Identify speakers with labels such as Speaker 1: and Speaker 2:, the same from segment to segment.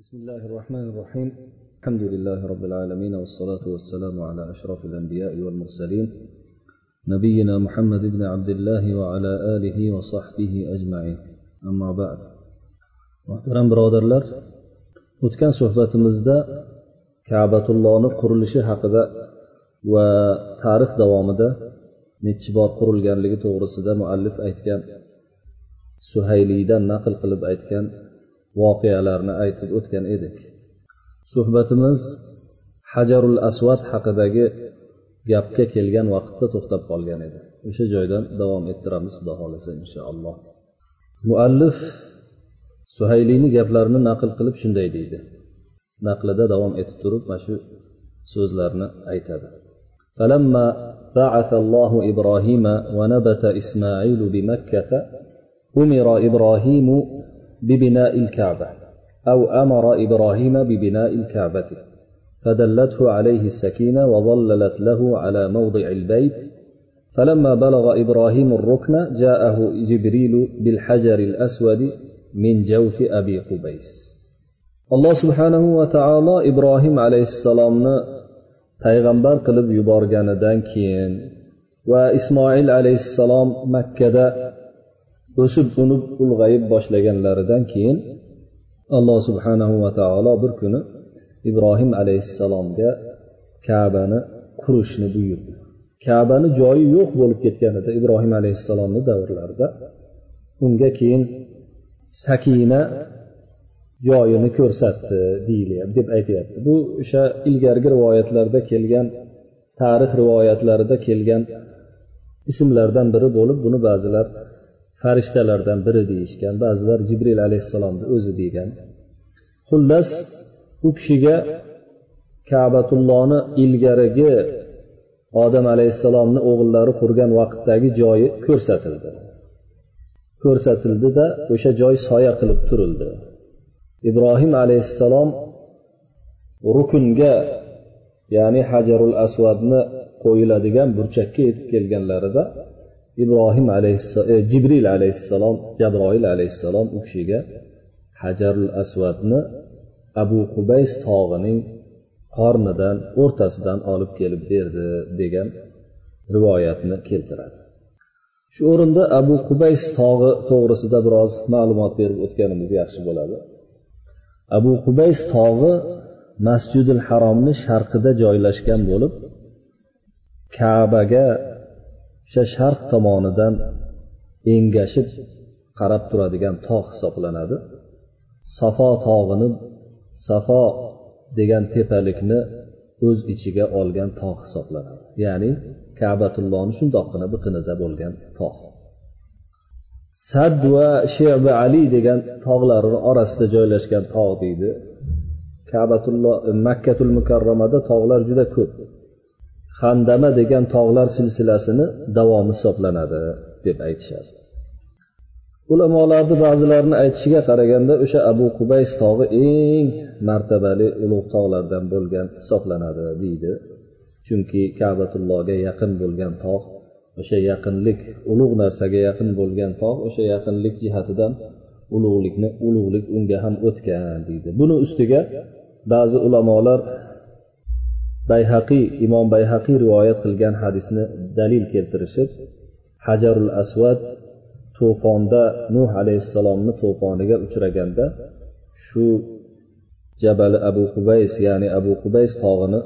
Speaker 1: بسم الله الرحمن الرحيم الحمد لله رب العالمين والصلاة والسلام على أشرف الأنبياء والمرسلين نبينا محمد بن عبد الله وعلى آله وصحبه أجمعين أما بعد muhtaram birodarlar o'tgan suhbatimizda kabatullohni qurilishi haqida va tarix davomida nechi bor qurilganligi to'g'risida muallif aytgan suhayliydan naql qilib aytgan voqealarni aytib o'tgan edik suhbatimiz hajarul asvad haqidagi gapga kelgan vaqtda to'xtab qolgan edi o'sha joydan davom ettiramiz xudo xohlasa inshaalloh muallif suhayliyni gaplarini naql qilib shunday deydi naqlida davom etib turib mana shu so'zlarni aytadi فلما بعث الله إبراهيم ونبت إسماعيل بمكة أمر إبراهيم ببناء الكعبة أو أمر إبراهيم ببناء الكعبة فدلته عليه السكينة وظللت له على موضع البيت. فلما بلغ إبراهيم الركن جاءه جبريل بالحجر الأسود من جوف أبي قبيس. alloh subhanahu va taolo ibrohim alayhissalomni payg'ambar qilib yuborganidan keyin va ismoil alayhissalom makkada o'sib unib ulg'ayib boshlaganlaridan keyin alloh subhanahu va taolo bir kuni ibrohim alayhissalomga kabani qurishni buyurdi. Kabani joyi yo'q bo'lib ketgan edi ibrohim alayhissalomni davrlarida unga keyin sakina joyini ko'rsatdi deyilyapti deb aytyapti. Bu o'sha ilgargi rivoyatlarda kelgan tarix rivoyatlarida kelgan ismlardan biri bo'lib buni ba'zilar farishtalardan biri deyishgan ba'zilar jibril alayhissalomni o'zi degan. Xullas u kishiga kabatullohni ilgarigi odam alayhissalomni o'g'illari qurgan vaqtdagi joyi ko'rsatildi. Ko'rsatildida o'sha joy soya qilib turildi. Ibrohim alayhissalom rukunga ya'ni hajarul asvadni qo'yiladigan burchakka yetib kelganlarida ibrohim alayhissalom e, jibril alayhissalom jabroil alayhissalom u kishiga hajarul asvadni abu qubays tog'ining qornidan o'rtasidan olib kelib berdi degan rivoyatni keltiradi. Shu o'rinda abu qubays tog'i to'g'risida biroz ma'lumot berib o'tganimiz yaxshi bo'ladi. Abu qubays tog'i masjidil haromni sharqida joylashgan bo'lib kabaga o'sha sharq tomonidan engashib qarab turadigan tog' hisoblanadi. Safo tog'ini safo degan tepalikni o'z ichiga olgan tog' hisoblanadi. Ya'ni kabatullohni shundoqqina biqinida bo'lgan tog' sad va sheba ali degan tog'larini orasida joylashgan tog' deydi. Kabatulloh makkatul mukarramada tog'lar juda ko'p. Handama degan tog'lar silsilasini davomi hisoblanadi deb aytishadi. Ulamolarni ba'zilarini aytishiga qaraganda o'sha abu qubays tog'i eng martabali ulug' tog'lardan bo'lgan hisoblanadi deydi. Chunki kabatullohga yaqin bo'lgan tog' o'sha yaqinlik ulug' narsaga yaqin bo'lgan tog' o'sha yaqinlik jihatidan ulug'likni ulug'lik unga ham o'tgan deydi. Buni ustiga ba'zi ulamolar bayhaqiy imom bayhaqiy rivoyat qilgan hadisni dalil keltirishib hajarul asvad to'fonda nuh alayhissalomni to'foniga uchraganda shu jabali abu qubays ya'ni abu qubays tog'ini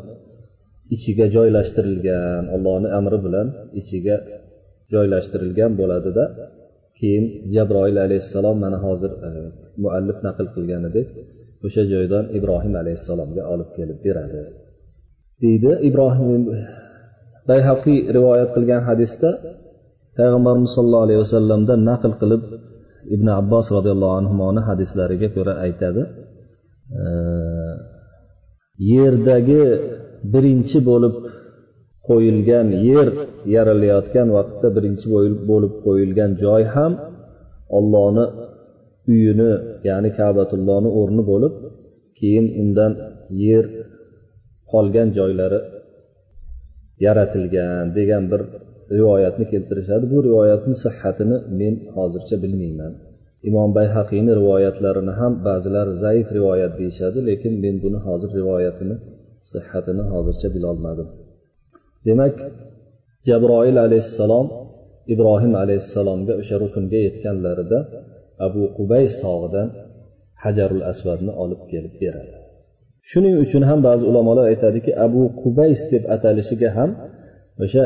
Speaker 1: ichiga joylashtirilgan allohni amri bilan ichiga joylashtirilgan bo'ladida keyin jabroil alayhissalom mana hozir e, muallif naql qilganidek o'sha joydan ibrohim alayhissalomga olib kelib beradi. Deydi. Ibrohim bayhaqiy rivoyat qilgan hadisda payg'ambarimiz sollallohu alayhi vasallamdan naql qilib ibn abbos roziyallohu anhuni hadislariga ko'ra aytadi yerdagi birinchi bo'lib qo'yilgan yer yaralayotgan vaqtda birinchi bo'lib qo'yilgan joy ham ollohni uyini ya'ni kabatullohni o'rni bo'lib keyin undan yer qolgan joylari yaratilgan degan bir rivoyatni keltirishadi. Bu rivoyatni sihhatini men hozircha bilmayman. Imom bayhaqiyni rivoyatlarini ham ba'zilar zaif rivoyat deyishadi lekin men buni hozir rivoyatini sihhatini hozircha bilolmadim. Demak jabroil alayhissalom ibrohim alayhissalomga o'sha rukunga yetganlarida abu qubays tog'idan hajarul asvadni olib kelib beradi. Shuning uchun ham ba'zi ulamolar aytadiki abu qubays deb atalishiga ham o'sha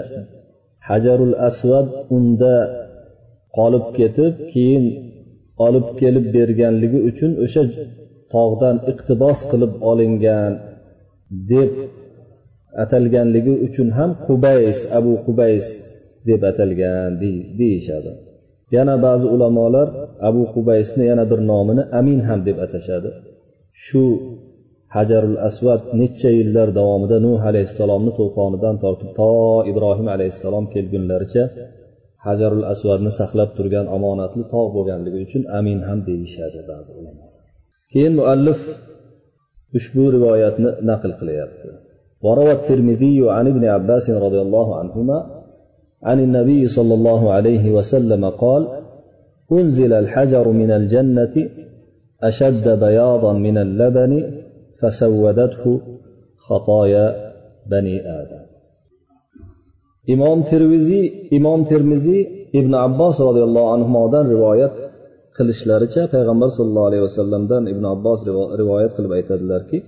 Speaker 1: hajarul asvad unda qolib ketib keyin olib kelib berganligi uchun o'sha tog'dan iqtibos qilib olingan deb atalganligi uchun ham qubays abu qubays deb atalgan deyishadi. Yana ba'zi ulamolar abu qubaysni yana bir nomini amin ham deb atashadi. Shu hajarul asvad necha yillar davomida nuh alayhissalomni to'fonidan tortib to ibrohim alayhissalom kelgunlaricha hajarul asvadni saqlab turgan omonatli tog' bo'lganligi uchun amin ham deyishadi ba'zi ulamolar keyin muallif ushbu rivoyatni naql qilyapti وروى الترمذي عن ابن عباس رضي الله عنهما عن النبي صلى الله عليه وسلم قال أنزل الحجر من الجنة أشد بياضا من اللبن فسودته خطايا بني آدم imom termiziy imom termiziy ibn abbos roziyallohu anhudan rivoyat qilishlaricha payg'ambar sallallohu alayhi vasallamdan ibn abbos rivoyat qilib aytadilarki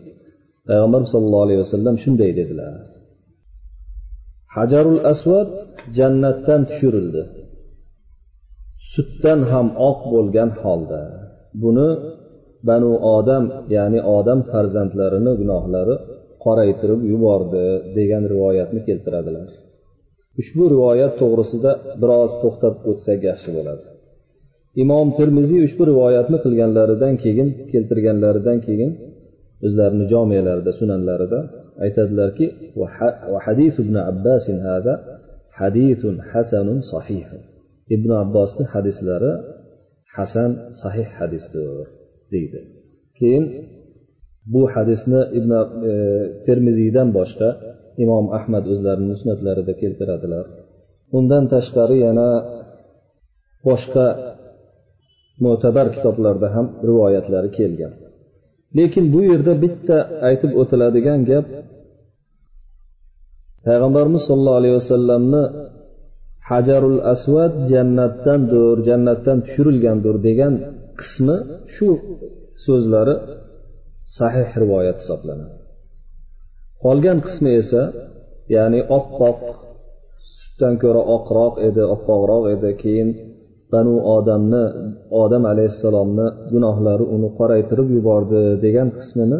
Speaker 1: payg'ambar sallallohu alayhi vasallam shunday dedilar hajarul asvad jannatdan tushirildi sutdan ham oq bo'lgan holda buni banu odam ya'ni odam farzandlarini gunohlari qoraytirib yubordi degan rivoyatni keltiradilar. Ushbu rivoyat to'g'risida biroz to'xtab o'tsak yaxshi bo'ladi. Imom termiziy ushbu rivoyatni qilganlaridan keyin keltirganlaridan keyin o'zlarini jomelarida sunanlarida aytadilarki hadis ibn abbasin hada hadisun hasanun sahih. Ibn abbosni hadislari hasan sahih hadisdir. Deydi. Keyin bu hadisni ibn e, termiziydan boshqa imom ahmad o'zlarini musnatlarida keltiradilar. Undan tashqari yana boshqa mo'tabar kitoblarda ham rivoyatlari kelgan. Lekin bu yerda bitta aytib o'tiladigan gap payg'ambarimiz sollallohu alayhi vasallamni hajarul asvad jannatdandir jannatdan tushirilgandir degan qismi shu so'zlari sahih rivoyat hisoblanadi. Qolgan qismi esa ya'ni oppoq sutdan ko'ra oqroq edi oppoqroq edi keyin banu odamni odam alayhissalomni gunohlari uni qoraytirib yubordi degan qismini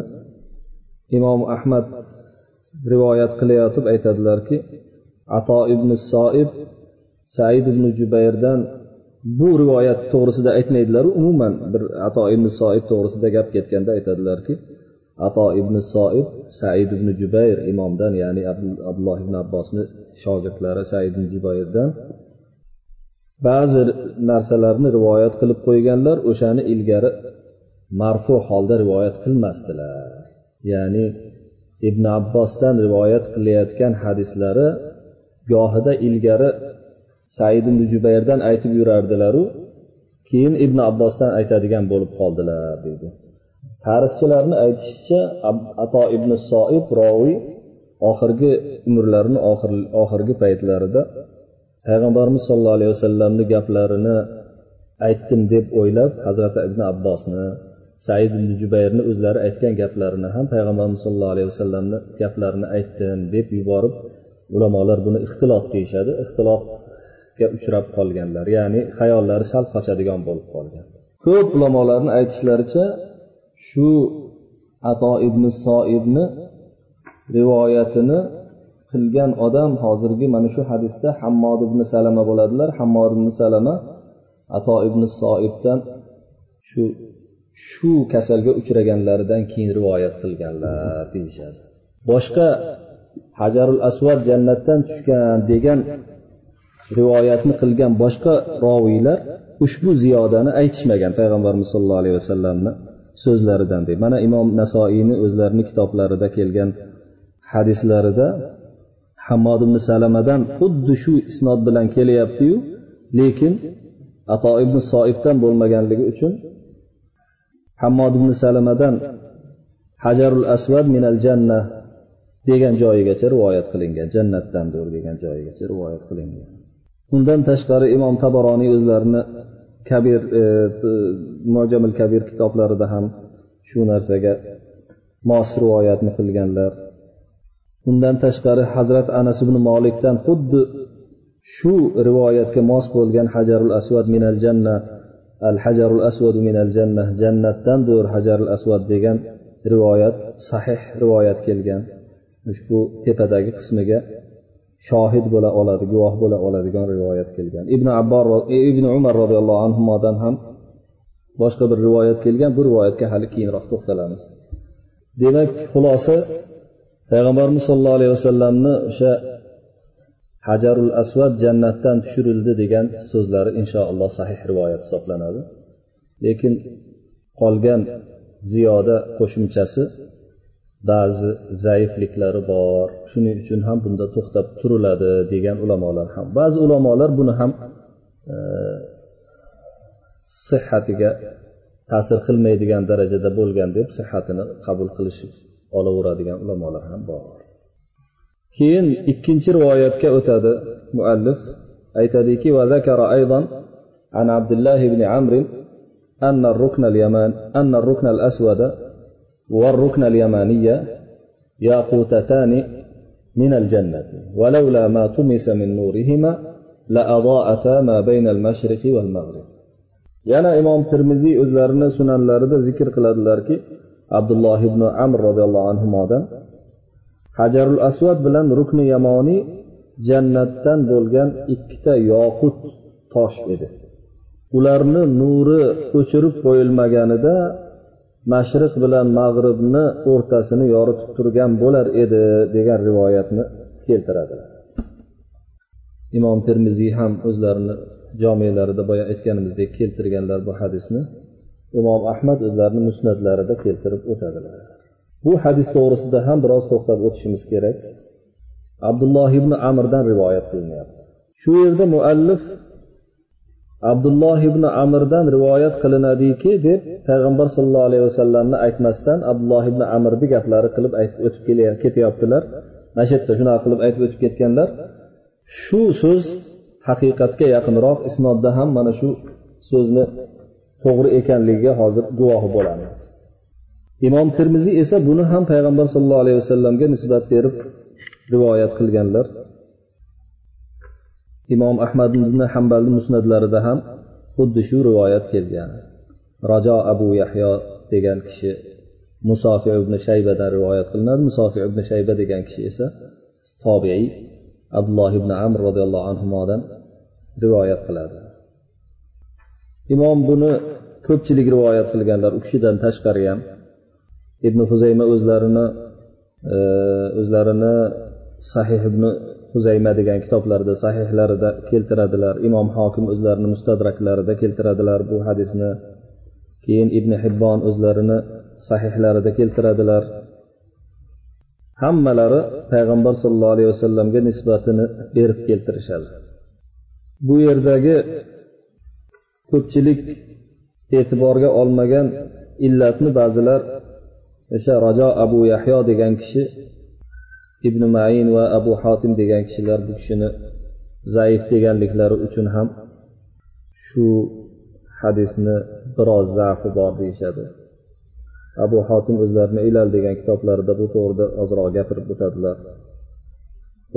Speaker 1: imom ahmad rivoyat qilayotib aytadilarki ato ibn soib said ibn jubayrdan bu rivoyat to'g'risida aytmaydilaru. Umuman bir ato ibn soib to'g'risida gap ketganda aytadilarki ato ibn soib said ibn jubayr imomdan ya'ni abdulloh ibn abbosni shogirdlari said ibn jubayrdan ba'zi narsalarni rivoyat qilib qo'yganlar o'shani ilgari marfu holda rivoyat qilmasdilar. Ya'ni ibn abbosdan rivoyat qilayotgan hadislari gohida ilgari said ibn jubayrdan aytib yurardilaru keyin ibn abbosdan aytadigan bo'lib qoldilar deydi tarixchilarni aytishicha ato ibn soib roviy oxirgi umrlarini oxirgi paytlarida payg'ambarimiz sollallohu alayhi vasallamni gaplarini aytdim deb o'ylab hazrati ibn abbosni said ibn jubayrni o'zlari aytgan gaplarini ham payg'ambarimiz sollallohu alayhi vasallamni gaplarini aytdim deb yuborib ulamolar buni ixtilof deyishadi. Ixtilof uchrab qolganlar ya'ni hayollari sal qochadigan bo'lib qolgan. Ko'p ulamolarni aytishlaricha shu ato ibn soibni rivoyatini qilgan odam hozirgi mana shu hadisda hammod ibn salama bo'ladilar. Hammod ibn salama ato ibn soibdan shu shu kasalga uchraganlaridan keyin rivoyat qilganlar deyishadi. Boshqa hajarul asvad jannatdan tushgan degan rivoyatni qilgan boshqa roviylar ushbu ziyodani aytishmagan payg'ambarimiz sollallohu alayhi vasallamni so'zlaridan deb. Mana imom nasoiyni o'zlarini kitoblarida kelgan hadislarida hammod ibn salamadan xuddi shu isnod bilan kelyaptiyu lekin ato ibn soibdan bo'lmaganligi uchun hammod ibn salamadan hajarul asvad minal janna degan joyigacha rivoyat qilingan jannatdandir degan joyigacha rivoyat qilingan. Undan tashqari imom taboroniy o'zlarini kabir e, mojamil kabir kitoblarida ham shu narsaga mos rivoyatni qilganlar. Undan tashqari hazrat anas ibn molikdan xuddi shu rivoyatga mos bo'lgan hajarul asvad minal janna al hajarul asvad minal janna jannatdandir hajarul asvad degan rivoyat sahih rivoyat kelgan. Ushbu tepadagi qismiga shohid bo'la oladi guvoh bo'la oladigan rivoyat kelgan. Ibn abbor e, ibn umar roziyallohu anhudan ham boshqa bir rivoyat kelgan. Bu rivoyatga hali keyinroq to'xtalamiz. Demak xulosa payg'ambarimiz sollallohu alayhi vasallamni o'sha hajarul asvad jannatdan tushirildi degan so'zlari inshaalloh sahih rivoyat hisoblanadi. Lekin qolgan ziyoda qo'shimchasi ba'zi zaifliklari bor shuning uchun ham bunda to'xtab turiladi degan ulamolar ham ba'zi ulamolar buni ham e, sihhatiga ta'sir qilmaydigan darajada bo'lgan deb sihhatini qabul qilishib olaveradigan ulamolar ham bor keyin ikkinchi rivoyatga o'tadi muallif aytadiki عن عبد الله بن عمرو أن الركن اليمان أن الركن الأسود والركن اليمانية ياقوتتان من الجنة ولولا ما طمس من نورهما لأضاءتا ما بين المشرق والمغرب yana imom termiziy o'zlarini sunanlarida zikr qiladilarki abdulloh ibn amr roziyallohu anhudan hajarul asvad bilan rukni yamoniy jannatdan bo'lgan ikkita yoqut tosh edi ularni nuri o'chirib qo'yilmaganida mashriq bilan mag'ribni o'rtasini yoritib turgan bo'lar edi degan rivoyatni keltiradilar imom termiziy ham o'zlarini jomelarida boya aytganimizdek keltirganlar bu hadisni imom ahmad o'zlarini musnatlarida keltirib o'tadilar. Bu hadis to'g'risida ham biroz to'xtab o'tishimiz kerak. Abdulloh ibn amirdan rivoyat qilinyapti. Shu yerda muallif abdulloh ibn amirdan rivoyat qilinadiki deb payg'ambar sallallohu alayhi vasallamni aytmasdan abdulloh ibn amirni gaplari qilib aytib o'tib ketyaptilar. Mana shu yerda shunaqa qilib aytib o'tib ketganlar. Shu so'z haqiqatga yaqinroq isnodda ham mana shu so'zni to'g'ri ekanligiga hozir guvohi bo'lamiz. Imom termiziy esa buni ham payg'ambar sallallohu alayhi vasallamga nisbat berib rivoyat qilganlar. Imom ahmad ibn hambalni musnatlarida ham xuddi shu rivoyat kelgan. Rajo abu yahyo degan kishi musofi ibn shaybadan rivoyat qilinadi. Musofi ibn shayba degan kishi esa tobiiy abdulloh ibn amr roziyallohu anhudan rivoyat qiladi. Imom buni ko'pchilik rivoyat qilganlar u kishidan tashqari ham ibn huzayma o'zlarini e, o'zlarini sahih ibn huzayma degan kitoblarida sahihlarida keltiradilar. Imom hokim o'zlarini mustadraklarida keltiradilar bu hadisni. Keyin ibn hibbon o'zlarini sahihlarida keltiradilar. Hammalari payg'ambar sollallohu alayhi vasallamga nisbatini berib keltirishadi. Bu yerdagi ko'pchilik e'tiborga olmagan illatni ba'zilar o'sha rajo abu yahyo degan kishi ibn main va abu hotim degan kishilar bu kishini zaif deganliklari uchun ham shu hadisni biroz zafi bor deyishadi abu hotim o'zlarini ilal degan kitoblarida bu to'g'rida ozroq gapirib o'tadilar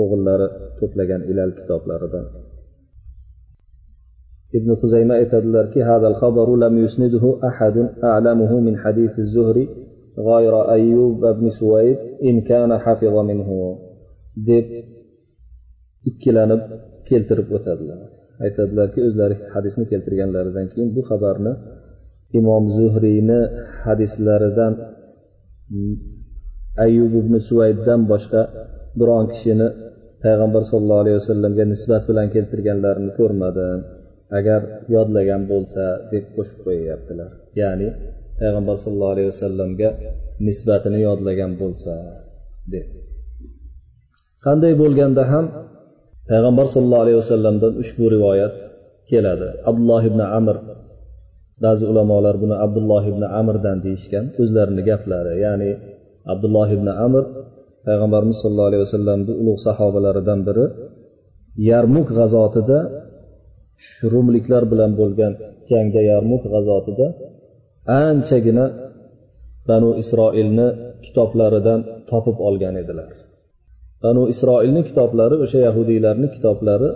Speaker 1: o'g'illari to'plagan ilal kitoblaridan ibn huzayma aytadilarki هذا الخبر لم يسنده أحد أعلمه من حديث الزهري غير أيوب بن سويد إن كان حفظ منه deb ikkilanib keltirib o'tadilar aytadilarki o'zlari hadisni keltirganlaridan keyin bu xabarni imom zuhriyni hadislaridan ayyub ibn suvayddan boshqa biron kishini payg'ambar sollallohu alayhi vasallamga nisbat bilan keltirganlarini ko'rmadim agar yodlagan bo'lsa deb qo'shib qo'yyaptilar ya'ni payg'ambar sallallohu alayhi vasallamga nisbatini yodlagan bo'lsa deb. Qanday bo'lganda ham payg'ambar sollallohu alayhi vasallamdan ushbu rivoyat keladi. Abdulloh ibn amir ba'zi ulamolar buni abdulloh ibn amirdan deyishgan o'zlarini gaplari. Ya'ni abdulloh ibn amir payg'ambarimiz sollallohu alayhi vasallamni ulug' sahobalaridan biri yarmuk g'azotida rumliklar bilan bo'lgan jangda yarmuk g'azotida anchagina banu isroilni kitoblaridan topib olgan edilar. Banu isroilni kitoblari o'sha yahudiylarni kitoblari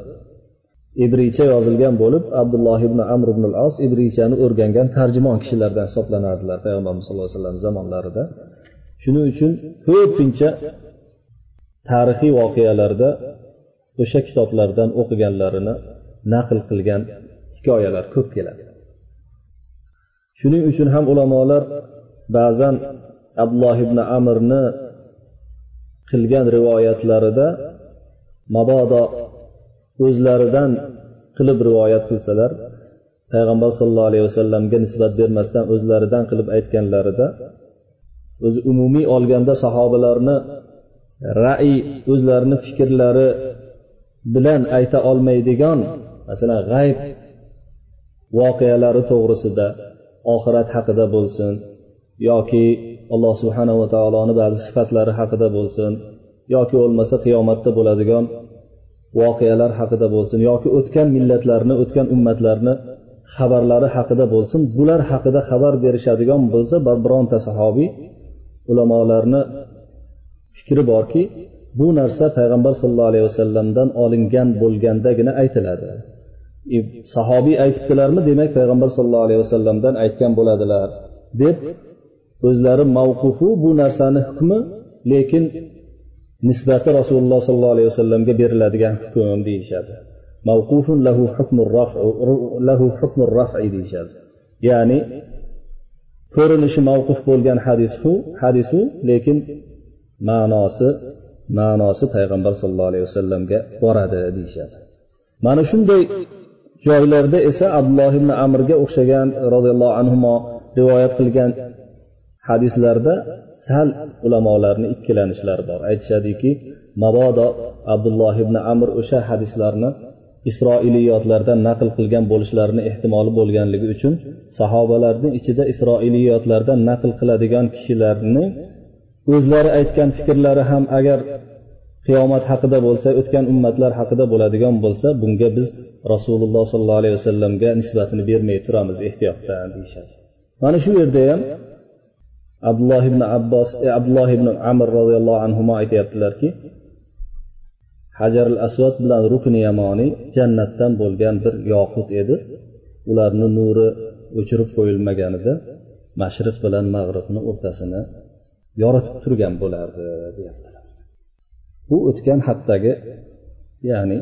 Speaker 1: ibriycha yozilgan bo'lib abdulloh ibn amr ibn as os ibriychani o'rgangan tarjimon kishilardan hisoblanardilar payg'ambarimiz sallallohu alayhi vasallam zamonlarida. Shuning uchun ko'pincha tarixiy voqealarda o'sha kitoblardan o'qiganlarini naql qilgan hikoyalar ko'p keladi. Shuning uchun ham ulamolar ba'zan abdulloh ibn amirni qilgan rivoyatlarida mabodo o'zlaridan qilib rivoyat qilsalar payg'ambar sollallohu alayhi vasallamga nisbat bermasdan o'zlaridan qilib aytganlarida o'zi umumiy olganda sahobalarni ra'y o'zlarini fikrlari bilan ayta olmaydigan masalan g'ayb voqealari to'g'risida oxirat haqida bo'lsin yoki alloh subhanava taoloni ba'zi sifatlari haqida bo'lsin yoki bo'lmasa qiyomatda bo'ladigan voqealar haqida bo'lsin yoki o'tgan millatlarni o'tgan ummatlarni xabarlari haqida bo'lsin bular haqida xabar berishadigan bo'lsa bironta sahobiy ulamolarni fikri borki bu narsa payg'ambar sallallohu alayhi vasallamdan olingan bo'lgandagina aytiladi. Sahobiy aytibdilarmi demak payg'ambar sallallohu alayhi vasallamdan aytgan bo'ladilar. Deb o'zlari mavqufu bu narsani hukmi lekin nisbati rasululloh sollallohu alayhi vasallamga beriladigan hukm deyishadi. Mavqufun lahu lahu hukmur raf'i deyishadi. Ya'ni ko'rinishi mavquf bo'lgan hadis bu hadisu lekin ma'nosi ma'nosi payg'ambar sollallohu alayhi vasallamga boradi deyishadi. Mana shunday joylarda esa abdulloh ibn amrga o'xshagan roziyallohu anhu rivoyat qilgan hadislarda sal ulamolarni ikkilanishlari bor. Aytishadiki mabodo abdulloh ibn amr o'sha hadislarni isroiliyotlardan naql qilgan bo'lishlarini ehtimoli bo'lganligi uchun sahobalarni ichida isroiliyotlardan naql qiladigan kishilarni o'zlari aytgan fikrlari ham agar qiyomat haqida bo'lsa o'tgan ummatlar haqida bo'ladigan bo'lsa bunga biz rasululloh sollallohu alayhi vasallamga nisbatini bermay turamiz ehtiyotdan deyishadi. Mana shu yerda ham abdulloh ibn abbos e, abdulloh ibn amr roziyallohu anhu aytyaptilarki hajarul asvad bilan rukni yamoniy jannatdan bo'lgan bir yoqut edi. Ularni nuri o'chirib qo'yilmaganida mashriq bilan mag'ribni o'rtasini yoritib turgan bo'lardi deyaptilar. Bu o'tgan haqdagi ya'ni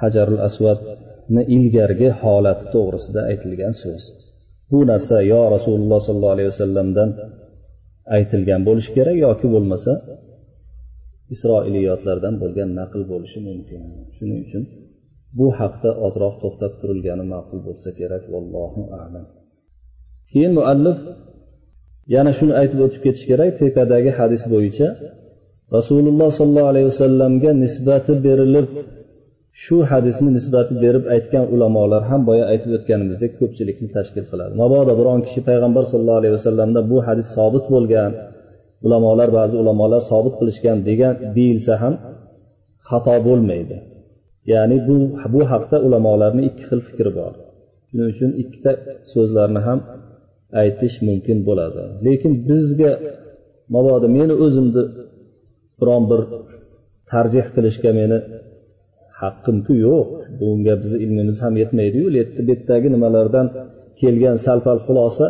Speaker 1: hajarul asvadni ilgargi holati to'g'risida aytilgan so'z. Bu narsa yo rasululloh sollallohu alayhi vasallamdan aytilgan bo'lishi kerak yoki bo'lmasa isroiliyotlardan bo'lgan naql bo'lishi mumkin. Shuning uchun bu haqda ozroq to'xtab turilgani ma'qul bo'lsa kerak vallohu alam. Keyin muallif yana shuni aytib o'tib ketish kerak tepadagi hadis bo'yicha rasululloh sollallohu alayhi vasallamga nisbati berilib shu hadisni nisbati berib aytgan ulamolar ham boya aytib o'tganimizdek ko'pchilikni tashkil qiladi. Mabodo biron kishi payg'ambar sallallohu alayhi vasallamda bu hadis sobit bo'lgan ulamolar ba'zi ulamolar sobit qilishgan degan deyilsa ham xato bo'lmaydi. Ya'ni bu bu haqda ulamolarni ikki xil fikri bor. Shuning uchun ikkita so'zlarni ham aytish mumkin bo'ladi. Lekin bizga mabodo meni o'zimni biron bir tarjih qilishga meni haqqimku yo'q bunga bizni ilmimiz ham yetmaydiyu bu yerdagi nimalardan kelgan sal pal xulosa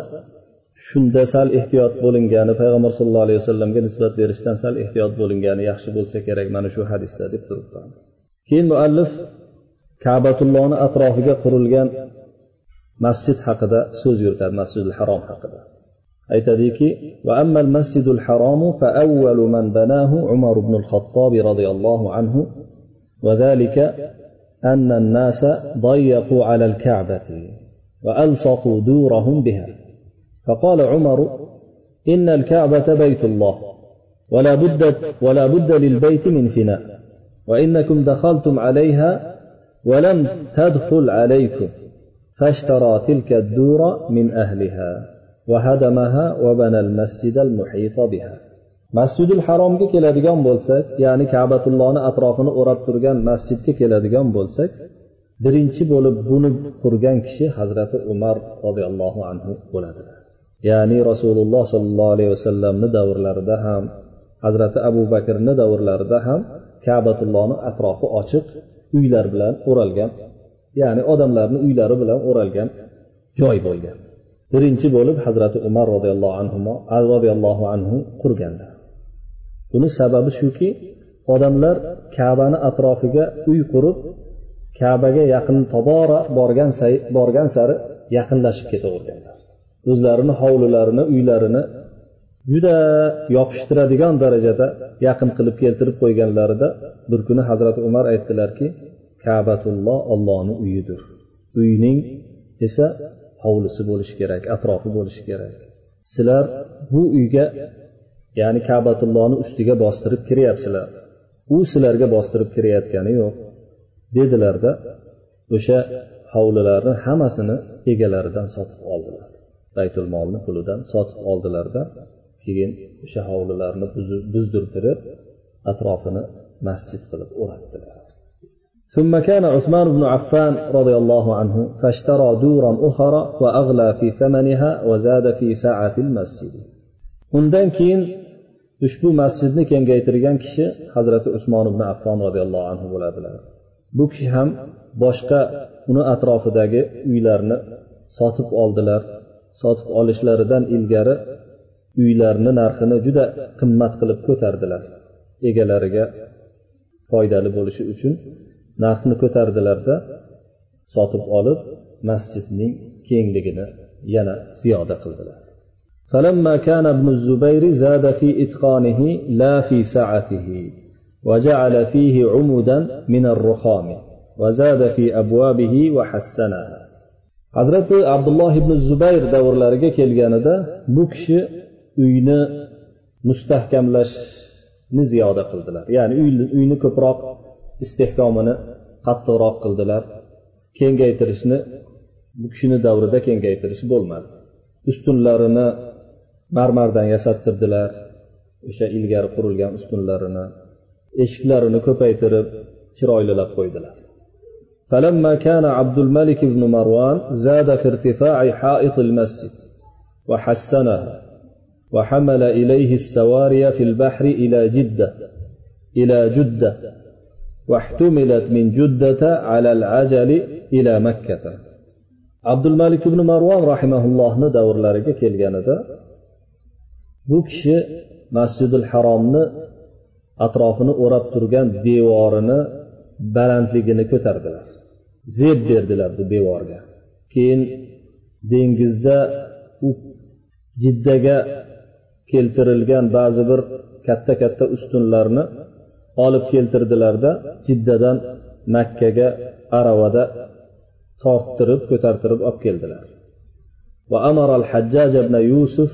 Speaker 1: shunda sal ehtiyot bo'lingani payg'ambar sallallohu alayhi vasallamga nisbat berishdan sal ehtiyot bo'lingani yaxshi bo'lsa kerak mana shu hadisda deb turibdi keyin muallif kabatullohni atrofiga qurilgan masjid haqida so'z yuritadi masjidil harom haqida aytadiki وأما المسجد الحرام فأول من بناه عمر بن الخطاب رضي الله عنه وذلك أن الناس ضيقوا على الكعبة وألصقوا دورهم بها. فقال عمر إن الكعبة بيت الله ولا بد ولا بد للبيت من فناء وإنكم دخلتم عليها ولم تدخل عليكم فاشترى تلك الدور من أهلها وهدمها وبنى المسجد المحيط بها. Masjidul haromga keladigan bo'lsak ya'ni kabatullohni atrofini o'rab turgan masjidga keladigan bo'lsak birinchi bo'lib buni qurgan kishi hazrati umar roziyallohu anhu bo'ladilar ya'ni rasululloh sollallohu alayhi vasallamni davrlarida ham hazrati abu bakrni davrlarida ham kabatullohni atrofi ochiq uylar bilan o'ralgan ya'ni odamlarni uylari bilan o'ralgan joy bo'lgan. Birinchi bo'lib hazrati umar roziyallohu anhu roziyallohu anhu qurganlar buni sababi shuki odamlar kabani atrofiga uy qurib kabaga yaqin tobora borgan borgan sari yaqinlashib ketaverganlar. O'zlarini hovlilarini uylarini juda yopishtiradigan darajada yaqin qilib keltirib qo'yganlarida bir kuni hazrati umar aytdilarki kabatulloh ollohni uyidir. Uyning esa hovlisi bo'lishi kerak atrofi bo'lishi kerak. Sizlar bu uyga ya'ni kabatullohni ustiga bostirib kiryapsizlar u sizlarga bostirib kirayotgani yo'q dedilarda o'sha hovlilarni hammasini egalaridan sotib oldilar baytul molni pulidan sotib oldilarda keyin o'sha hovlilarni buzdirtirib atrofini masjid qilib o'ratdilar ثم كان عثمان بن عفان رضي الله عنه فاشترى دورا أخرى وأغلى في ثمنها وزاد في ساعة المسجد undan keyin ushbu masjidni kengaytirgan kishi hazrati usmon ibn affon roziyallohu anhu bo'ladilar. Bu kishi ham boshqa uni atrofidagi uylarni sotib oldilar. Sotib olishlaridan ilgari uylarni narxini juda qimmat qilib ko'tardilar. Egalariga foydali bo'lishi uchun narxni ko'tardilarda sotib olib masjidning kengligini yana ziyoda qildilar. فلما كان ابن الزبير زاد في إتقانه لا في سعته وجعل فيه عمدا من الرخام وزاد في أبوابه وحسنها hazrati abdulloh ibn zubayr davrlariga kelganida bu kishi uyni mustahkamlashni ziyoda qildilar ya'ni uyni ko'proq istehkomini qattiqroq qildilar kengaytirishni bu kishini davrida kengaytirish bo'lmadi ustunlarini marmardan yasattirdilar o'sha ilgari qurilgan ustunlarini eshiklarini ko'paytirib chiroylilab qo'ydilar فلما كان عبد الملك بن مروان زاد في ارتفاع حائط المسجد وحسنها وحمل إليه السواري في البحر إلى جدة إلى جدة واحتملت من جدة على العجل إلى مكة عبد الملك بن مروان رحمه الله ندور لرجة كيلغاندا bu kishi masjidil haromni atrofini o'rab turgan devorini balandligini ko'tardilar. Zeb berdilar bu devorga. Keyin dengizda u jiddaga keltirilgan ba'zi bir katta katta ustunlarni olib keltirdilarda jiddadan makkaga aravada torttirib ko'tartirib olib keldilar. Va amaral hajjaj ibn yusuf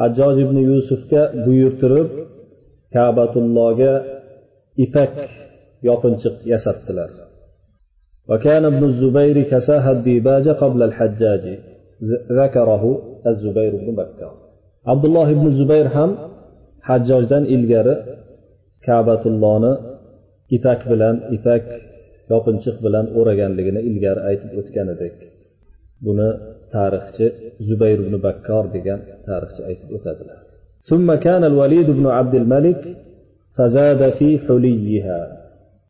Speaker 1: hajjoj ibn yusufga buyurtirib kabatullohga ipak yopinchiq yasatdilar وكان ابن الزبير كساها الديباج قبل الحجاج ذكره الزبير بن بكر عبد الله بن الزبير ham hajjojdan ilgari kabatullohni ipak bilan ipak yopinchiq bilan o'raganligini ilgari aytib o'tgan edik buni tarixchi zubayr ibn bakkor degan tarixchi aytib o'tadilar ثم كان الوليد بن عبد الملك فزاد في حليها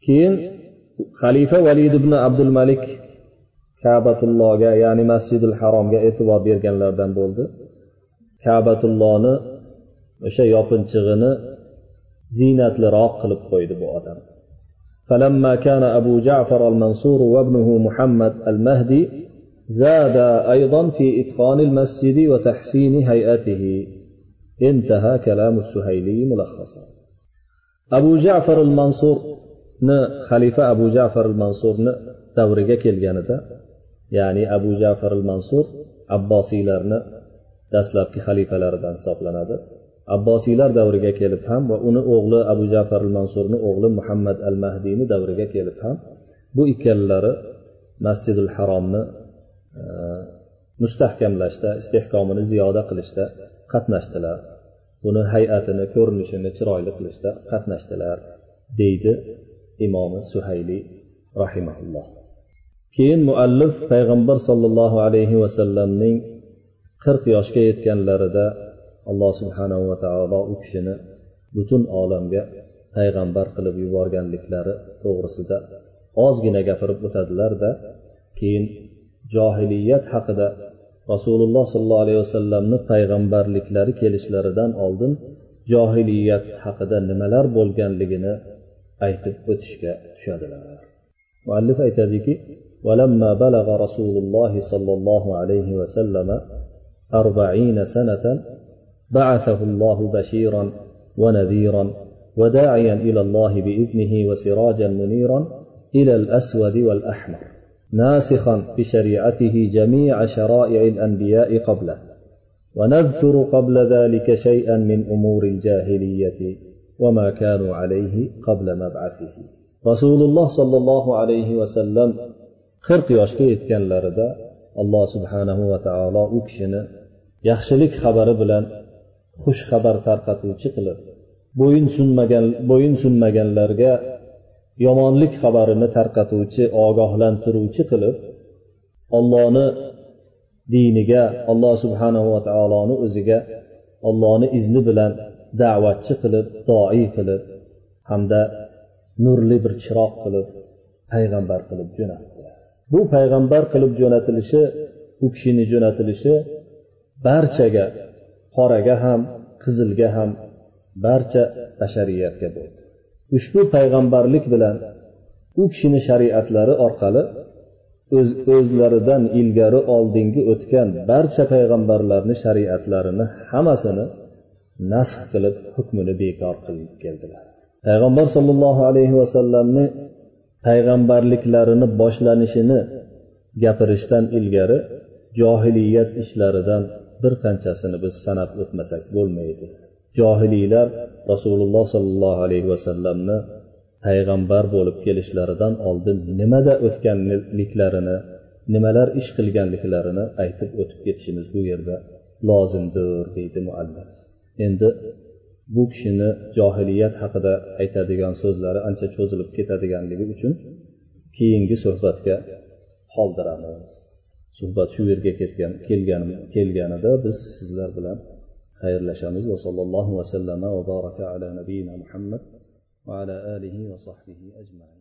Speaker 1: keyin xalifa valid ibn abdul malik kabatullohga ya'ni masjidil haromga e'tibor berganlardan bo'ldi kabatullohni o'sha yopinchig'ini ziynatliroq qilib qo'ydi bu odam فلما كان أبو جعفر المنصور وابنه محمد المهدي زاد أيضا في إتقان المسجد وتحسين هيئته انتهى كلام السهيلي ملخصا أبو جعفر المنصور xalifa abu jafar al mansurni davriga kelganida ya'ni abu jafar al mansur abbosiylarni dastlabki xalifalaridan hisoblanadi abbosiylar davriga kelib ham va uni o'g'li abu jafar al mansurni o'g'li muhammad al mahdiyni davriga kelib ham bu ikkalalari masjidil haromni e, mustahkamlashda istehkomini ziyoda qilishda qatnashdilar. Buni hay'atini ko'rinishini chiroyli qilishda qatnashdilar deydi imomi suhayliy rahimaulloh keyin muallif payg'ambar sollallohu alayhi vasallamning qirq yoshga yetganlarida alloh subhanahu va taolo u kishini butun olamga payg'ambar qilib yuborganliklari to'g'risida ozgina gapirib o'tadilarda keyin johiliyat haqida rasululloh sollallohu alayhi vasallamni payg'ambarliklari kelishlaridan oldin johiliyat haqida nimalar bo'lganligini aytib o'tishga tushadilar muallif aytadiki ولما بلغ رسول الله صلى الله عليه وسلم أربعين سنة بعثه الله بشيرا ونذيرا وداعيا إلى الله بإذنه وسراجا منيرا إلى الأسود والأحمر ناسخا بشريعته جميع شرائع الأنبياء قبله ونذكر قبل ذلك شيئا من أمور الجاهلية وما كانوا عليه قبل مبعثه رسول الله صلى الله عليه وسلم qirq yoshga yetganlarida alloh subhanahu va taolo u kishini yaxshilik xabari bilan xush xabar tarqatuvchi qilib bo'yin sunmagan bo'yin sunmaganlarga yomonlik xabarini tarqatuvchi ogohlantiruvchi qilib ollohni diniga alloh subhanahu va taoloni o'ziga ollohni izni bilan da'vatchi qilib doi qilib hamda nurli bir chiroq qilib payg'ambar qilib jo'natdi. Bu payg'ambar qilib jo'natilishi u kishini jo'natilishi barchaga qoraga ham qizilga ham barcha bashariyatga bo'ldi. Ushbu payg'ambarlik bilan u kishini shariatlari orqali o'z o'zlaridan ilgari oldingi o'tgan barcha payg'ambarlarni shariatlarini hammasini nasx qilib hukmini bekor qilib keldilar. Payg'ambar sollallohu alayhi vasallamni payg'ambarliklarini boshlanishini gapirishdan ilgari johiliyat ishlaridan bir qanchasini biz sanab o'tmasak bo'lmaydi. Johiliylar rasululloh sollallohu alayhi vasallamni payg'ambar bo'lib kelishlaridan oldin nimada o'tganliklarini nimalar ish qilganliklarini aytib o'tib ketishimiz bu yerda lozimdir deydi muallif. Endi bu kishini johiliyat haqida aytadigan so'zlari ancha cho'zilib ketadiganligi uchun keyingi suhbatga qoldiramiz. Suhbat shu yerga ketgan kelgan kelganida biz sizlar bilan xayrlashamiz va sallallohu vasallama va baraka ala nabiyina muhammad va ala alihi va sahbihi ajmain